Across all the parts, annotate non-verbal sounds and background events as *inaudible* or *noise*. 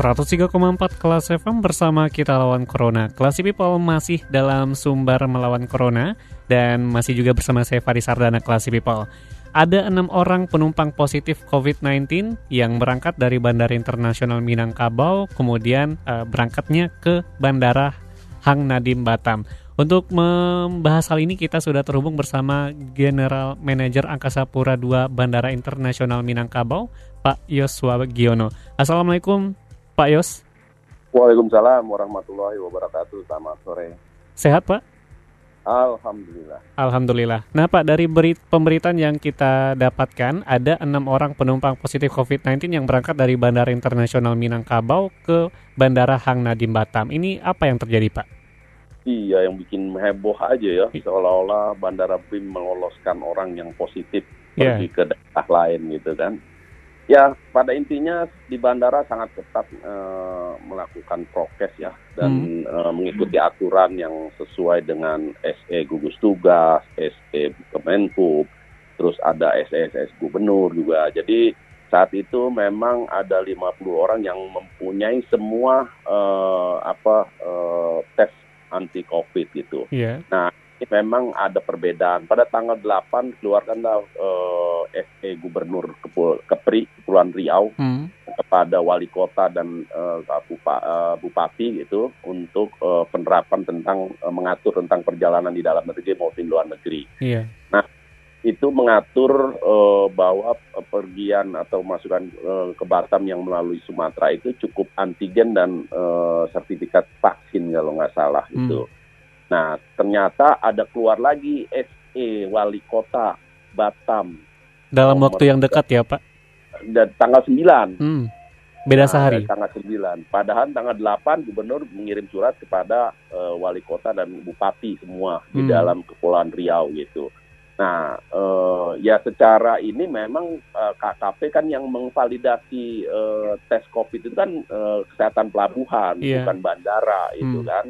103,4 kelas FM bersama kita lawan Corona. Kelas People masih dalam sumber melawan Corona dan masih juga bersama saya Fadi Sardana Kelas People. Ada enam orang penumpang positif COVID-19 yang berangkat dari Bandara Internasional Minangkabau, kemudian uh, berangkatnya ke Bandara Hang Nadim Batam. Untuk membahas hal ini kita sudah terhubung bersama General Manager Angkasa Pura II Bandara Internasional Minangkabau, Pak Yoswa Giono. Assalamualaikum Pak Yos? Waalaikumsalam warahmatullahi wabarakatuh. Selamat sore. Sehat Pak? Alhamdulillah. Alhamdulillah. Nah Pak, dari beri, pemberitaan yang kita dapatkan, ada enam orang penumpang positif COVID-19 yang berangkat dari Bandara Internasional Minangkabau ke Bandara Hang Nadim Batam. Ini apa yang terjadi Pak? Iya, yang bikin heboh aja ya. Seolah-olah Bandara BIM meloloskan orang yang positif yeah. pergi ke daerah lain gitu kan. Ya, pada intinya di bandara sangat ketat uh, melakukan prokes ya dan hmm. uh, mengikuti aturan yang sesuai dengan SE gugus tugas, SE Kemenhub, terus ada SE-SS gubernur juga. Jadi saat itu memang ada 50 orang yang mempunyai semua uh, apa uh, tes anti Covid gitu. Yeah. Nah, memang ada perbedaan. Pada tanggal 8 keluarkanlah uh, eh, SE Gubernur Kepul Kepri Kepulauan Riau hmm. kepada wali kota dan uh, bupa, uh, bupati gitu untuk uh, penerapan tentang uh, mengatur tentang perjalanan di dalam negeri maupun luar negeri. Yeah. Nah, itu mengatur uh, bahwa pergian atau masukan uh, ke Batam yang melalui Sumatera itu cukup antigen dan uh, sertifikat vaksin kalau nggak salah hmm. itu. Nah, ternyata ada keluar lagi SE wali kota Batam. Dalam waktu yang dekat ya, Pak? Dan tanggal 9. Hmm. Beda nah, sehari. Tanggal 9. Padahal tanggal 8 gubernur mengirim surat kepada uh, wali kota dan bupati semua hmm. di dalam Kepulauan Riau gitu. Nah, uh, ya secara ini memang uh, eh, KKP kan yang mengvalidasi uh, tes COVID itu kan uh, kesehatan pelabuhan, yeah. bukan bandara hmm. itu kan.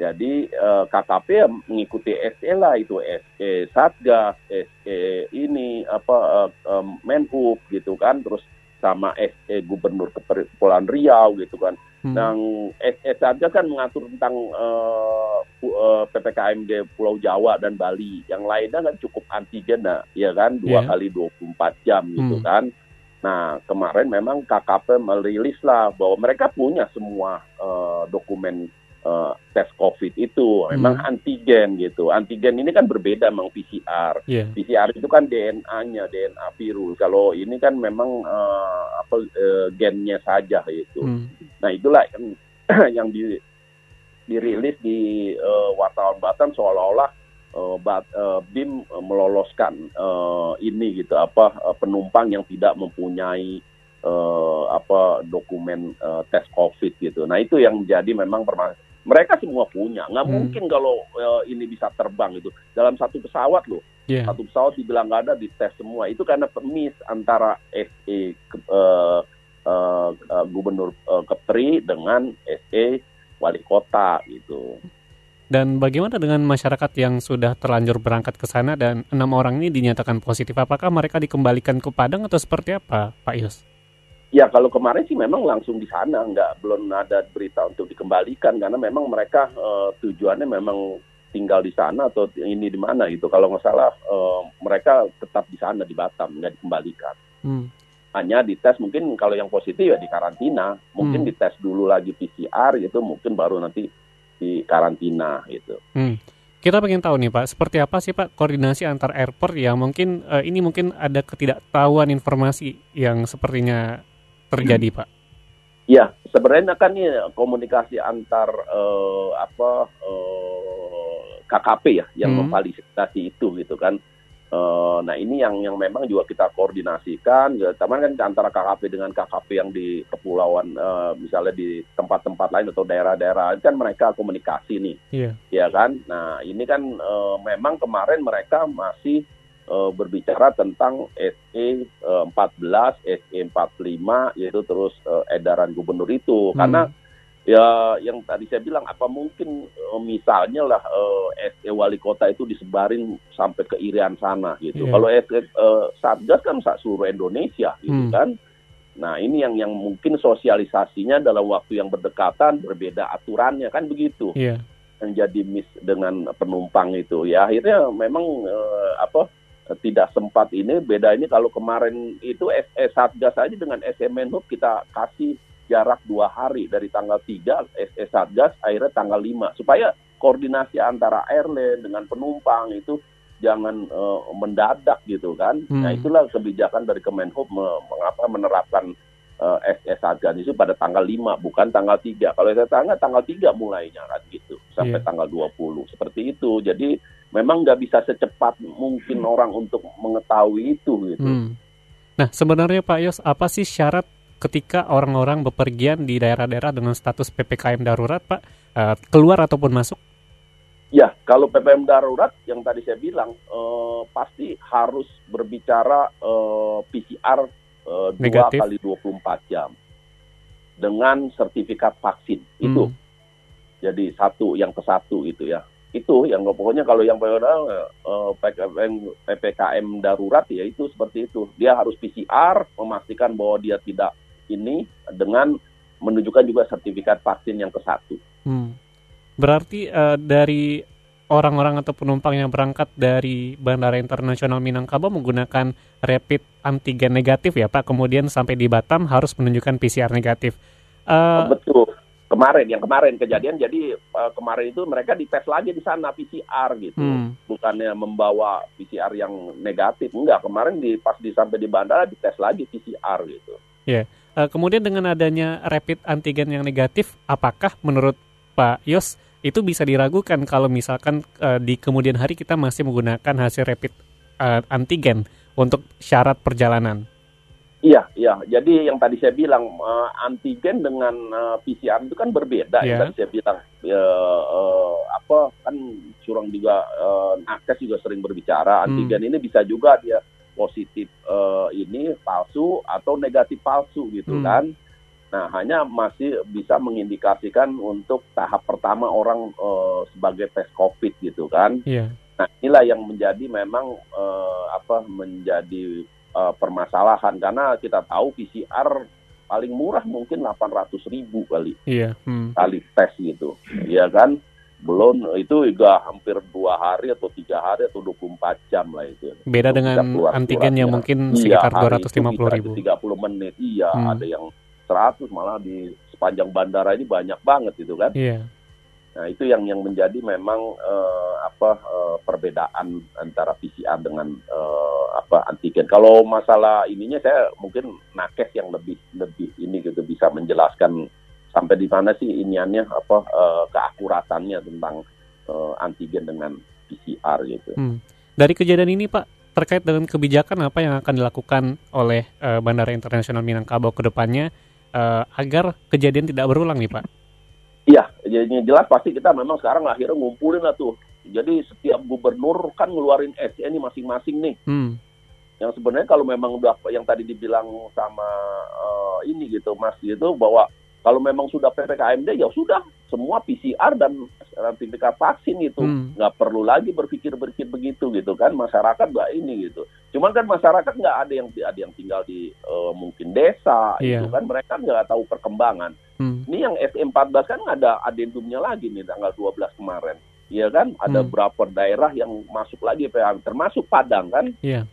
Jadi eh, KKP mengikuti SE lah itu SE Satgas, SE ini apa eh, Menhub gitu kan, terus sama SE Gubernur Kepulauan Riau gitu kan. Hmm. Dan SE Satgas kan mengatur tentang eh, uh, PPKMD Pulau Jawa dan Bali. Yang lainnya kan cukup antigen nah, ya kan, dua yeah. kali 24 jam gitu hmm. kan. Nah, kemarin memang KKP merilis lah bahwa mereka punya semua uh, dokumen uh, tes COVID itu memang hmm. antigen gitu. Antigen ini kan berbeda memang PCR. Yeah. PCR itu kan DNA-nya, DNA virus. Kalau ini kan memang uh, apa uh, gennya saja itu. Hmm. Nah itulah yang *clears throat* yang di, dirilis di uh, wartawan Batam seolah-olah uh, bat, uh, BIM meloloskan uh, ini gitu apa uh, penumpang yang tidak mempunyai uh, apa dokumen uh, tes COVID gitu. Nah itu yang menjadi memang permasalahan mereka semua punya. Nggak hmm. mungkin kalau uh, ini bisa terbang itu dalam satu pesawat loh. Yeah. Satu pesawat dibilang nggak ada dites semua. Itu karena permis antara SE uh, uh, uh, Gubernur uh, Kepri dengan SE Wali Kota gitu. Dan bagaimana dengan masyarakat yang sudah terlanjur berangkat ke sana dan enam orang ini dinyatakan positif? Apakah mereka dikembalikan ke Padang atau seperti apa, Pak Yus? Ya kalau kemarin sih memang langsung di sana, nggak belum ada berita untuk dikembalikan karena memang mereka uh, tujuannya memang tinggal di sana atau ini di mana gitu. Kalau nggak salah uh, mereka tetap di sana di Batam nggak dikembalikan. Hmm. Hanya dites mungkin kalau yang positif ya di karantina, mungkin hmm. dites dulu lagi PCR gitu, mungkin baru nanti di karantina gitu. Hmm. Kita pengen tahu nih Pak, seperti apa sih Pak koordinasi antar airport yang mungkin uh, ini mungkin ada ketidaktahuan informasi yang sepertinya terjadi, Pak? Ya, sebenarnya kan ini komunikasi antar uh, apa uh, eh, KKP ya yang hmm. memfasilitasi itu gitu kan. Uh, nah ini yang yang memang juga kita koordinasikan, ya, teman kan antara KKP dengan KKP yang di kepulauan, uh, misalnya di tempat-tempat lain atau daerah-daerah, kan mereka komunikasi nih, yeah. ya kan. Nah ini kan uh, memang kemarin mereka masih uh, berbicara tentang SE uh, 14, SE 45, yaitu terus uh, edaran gubernur itu, hmm. karena ya yang tadi saya bilang apa mungkin uh, misalnya lah uh, SE wali kota itu disebarin sampai ke Irian sana gitu. Yeah. Kalau SE uh, Satgas kan seluruh Indonesia gitu hmm. kan. Nah, ini yang yang mungkin sosialisasinya dalam waktu yang berdekatan berbeda aturannya kan begitu. Yeah. Menjadi miss dengan penumpang itu. Ya akhirnya memang uh, apa tidak sempat ini beda ini kalau kemarin itu SE Satgas aja dengan SMN Hub kita kasih jarak dua hari dari tanggal 3 SE Satgas akhirnya tanggal 5 supaya koordinasi antara airline dengan penumpang itu jangan uh, mendadak gitu kan. Hmm. Nah itulah kebijakan dari Kemenhub mengapa menerapkan uh, SE Satgas itu pada tanggal 5 bukan tanggal 3. Kalau saya tanya tanggal 3 mulainya kan gitu sampai yeah. tanggal 20 seperti itu. Jadi memang nggak bisa secepat mungkin hmm. orang untuk mengetahui itu gitu. Hmm. Nah sebenarnya Pak Yos apa sih syarat ketika orang-orang bepergian di daerah-daerah dengan status PPKM darurat, Pak, uh, keluar ataupun masuk? Ya, kalau PPKM darurat yang tadi saya bilang uh, pasti harus berbicara uh, PCR uh, dua kali 24 jam dengan sertifikat vaksin hmm. itu. Jadi satu yang ke satu itu ya. Itu yang pokoknya kalau yang uh, PPKM, PPKM darurat ya itu seperti itu. Dia harus PCR memastikan bahwa dia tidak ini dengan menunjukkan juga sertifikat vaksin yang ke satu. Hmm. Berarti uh, dari orang-orang atau penumpang yang berangkat dari Bandara Internasional Minangkabau menggunakan rapid antigen negatif ya Pak, kemudian sampai di Batam harus menunjukkan PCR negatif. Uh, betul. Kemarin, yang kemarin kejadian, jadi uh, kemarin itu mereka dites lagi di sana PCR gitu, hmm. bukannya membawa PCR yang negatif, enggak. Kemarin di pas di sampai di bandara dites lagi PCR gitu. Ya. Yeah. Uh, kemudian dengan adanya rapid antigen yang negatif, apakah menurut Pak Yos itu bisa diragukan kalau misalkan uh, di kemudian hari kita masih menggunakan hasil rapid uh, antigen untuk syarat perjalanan? Iya, iya. Jadi yang tadi saya bilang uh, antigen dengan uh, PCR itu kan berbeda. Yeah. Yang iya. tadi saya bilang ya, uh, apa kan curang juga uh, nakes juga sering berbicara antigen hmm. ini bisa juga dia positif uh, ini palsu atau negatif palsu gitu hmm. kan. Nah, hanya masih bisa mengindikasikan untuk tahap pertama orang uh, sebagai tes COVID gitu kan. Yeah. Nah, inilah yang menjadi memang uh, apa menjadi uh, permasalahan karena kita tahu PCR paling murah mungkin 800 ribu kali. Iya. Hmm. Kali tes gitu. Iya kan? belum itu juga hampir dua hari atau tiga hari atau 24 jam lah itu. Beda dengan antigen yang mungkin iya, sekitar dua ratus lima puluh ribu. Tiga puluh menit, iya hmm. ada yang 100 malah di sepanjang bandara ini banyak banget itu kan. Iya. Nah itu yang yang menjadi memang uh, apa uh, perbedaan antara PCR dengan uh, apa antigen. Kalau masalah ininya saya mungkin nakes yang lebih lebih ini gitu bisa menjelaskan sampai di mana sih iniannya apa uh, keakuratannya tentang uh, antigen dengan PCR gitu. Hmm. Dari kejadian ini Pak terkait dengan kebijakan apa yang akan dilakukan oleh uh, Bandara Internasional Minangkabau ke depannya uh, agar kejadian tidak berulang nih Pak? Iya, jadi jelas pasti kita memang sekarang akhirnya ngumpulin lah tuh. Jadi setiap gubernur kan ngeluarin SC ini masing-masing nih. Hmm. Yang sebenarnya kalau memang udah yang tadi dibilang sama uh, ini gitu Mas gitu bahwa kalau memang sudah PPKMD ya sudah semua PCR dan sertifikat vaksin itu hmm. nggak perlu lagi berpikir-berpikir begitu gitu kan masyarakat nggak ini gitu. Cuman kan masyarakat nggak ada yang ada yang tinggal di uh, mungkin desa yeah. itu kan mereka nggak tahu perkembangan. Hmm. Ini yang SM14 kan ada adendumnya lagi nih tanggal 12 kemarin. Iya kan ada hmm. berapa daerah yang masuk lagi termasuk Padang kan. Yeah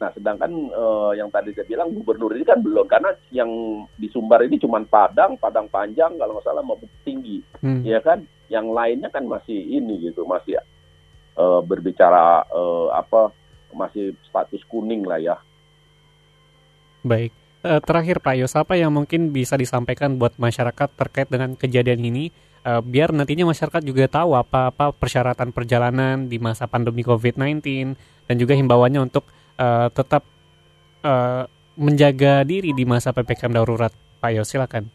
Nah, sedangkan uh, yang tadi saya bilang gubernur ini kan belum karena yang di Sumbar ini cuma Padang, Padang Panjang kalau nggak salah mau tinggi, hmm. ya kan? Yang lainnya kan masih ini gitu, masih uh, berbicara uh, apa masih status kuning lah ya. Baik. terakhir Pak Yos, apa yang mungkin bisa disampaikan buat masyarakat terkait dengan kejadian ini, uh, biar nantinya masyarakat juga tahu apa-apa persyaratan perjalanan di masa pandemi COVID-19 dan juga himbauannya untuk uh, tetap uh, menjaga diri di masa ppkm darurat. Pak Yos, silakan.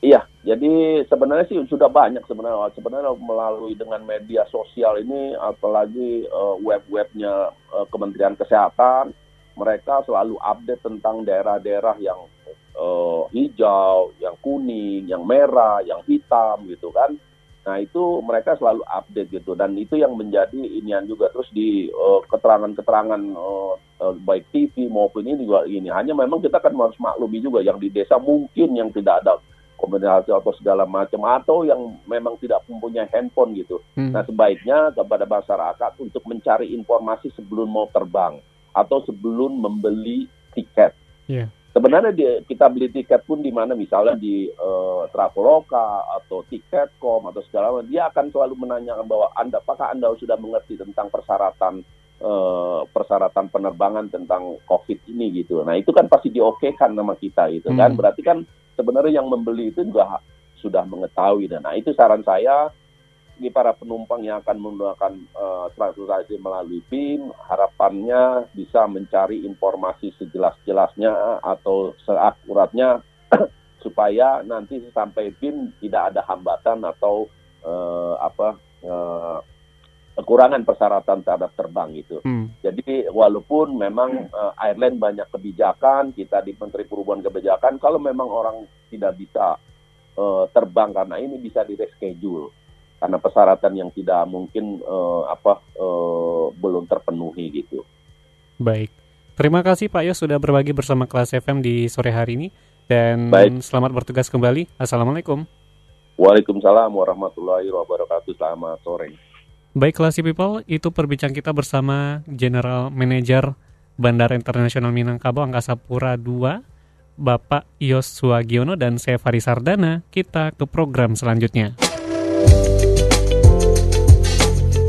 Iya, jadi sebenarnya sih sudah banyak sebenarnya sebenarnya melalui dengan media sosial ini apalagi uh, web-webnya uh, Kementerian Kesehatan mereka selalu update tentang daerah-daerah yang uh, hijau, yang kuning, yang merah, yang hitam gitu kan. Nah itu mereka selalu update gitu dan itu yang menjadi inian juga terus di keterangan-keterangan uh, uh, baik TV maupun ini juga ini hanya memang kita kan harus maklumi juga yang di desa mungkin yang tidak ada komunikasi atau segala macam atau yang memang tidak mempunyai handphone gitu. Hmm. Nah sebaiknya kepada masyarakat untuk mencari informasi sebelum mau terbang atau sebelum membeli tiket. Yeah. Sebenarnya di, kita beli tiket pun di mana misalnya di uh, Traveloka atau Tiket.com atau segala macam, dia akan selalu menanyakan bahwa anda apakah anda sudah mengerti tentang persyaratan uh, persyaratan penerbangan tentang COVID ini gitu. Nah itu kan pasti diokekan sama kita gitu kan. Hmm. Berarti kan sebenarnya yang membeli itu juga sudah mengetahui dan nah itu saran saya bagi para penumpang yang akan menggunakan uh, transportasi melalui PIN harapannya bisa mencari informasi sejelas-jelasnya atau seakuratnya *clears throat* supaya nanti sampai PIN tidak ada hambatan atau uh, apa uh, kekurangan persyaratan terhadap terbang itu. Hmm. Jadi walaupun memang uh, airline banyak kebijakan, kita di Menteri Perhubungan Kebijakan, kalau memang orang tidak bisa uh, terbang karena ini bisa di reschedule karena persyaratan yang tidak mungkin uh, apa uh, belum terpenuhi gitu. Baik, terima kasih Pak Yos sudah berbagi bersama kelas FM di sore hari ini dan Baik. selamat bertugas kembali. Assalamualaikum. Waalaikumsalam warahmatullahi wabarakatuh. Selamat sore. Baik kelas people, itu perbincangan kita bersama General Manager Bandara Internasional Minangkabau Angkasa Pura II, Bapak Yos Suagiono dan saya Fari Sardana. Kita ke program selanjutnya.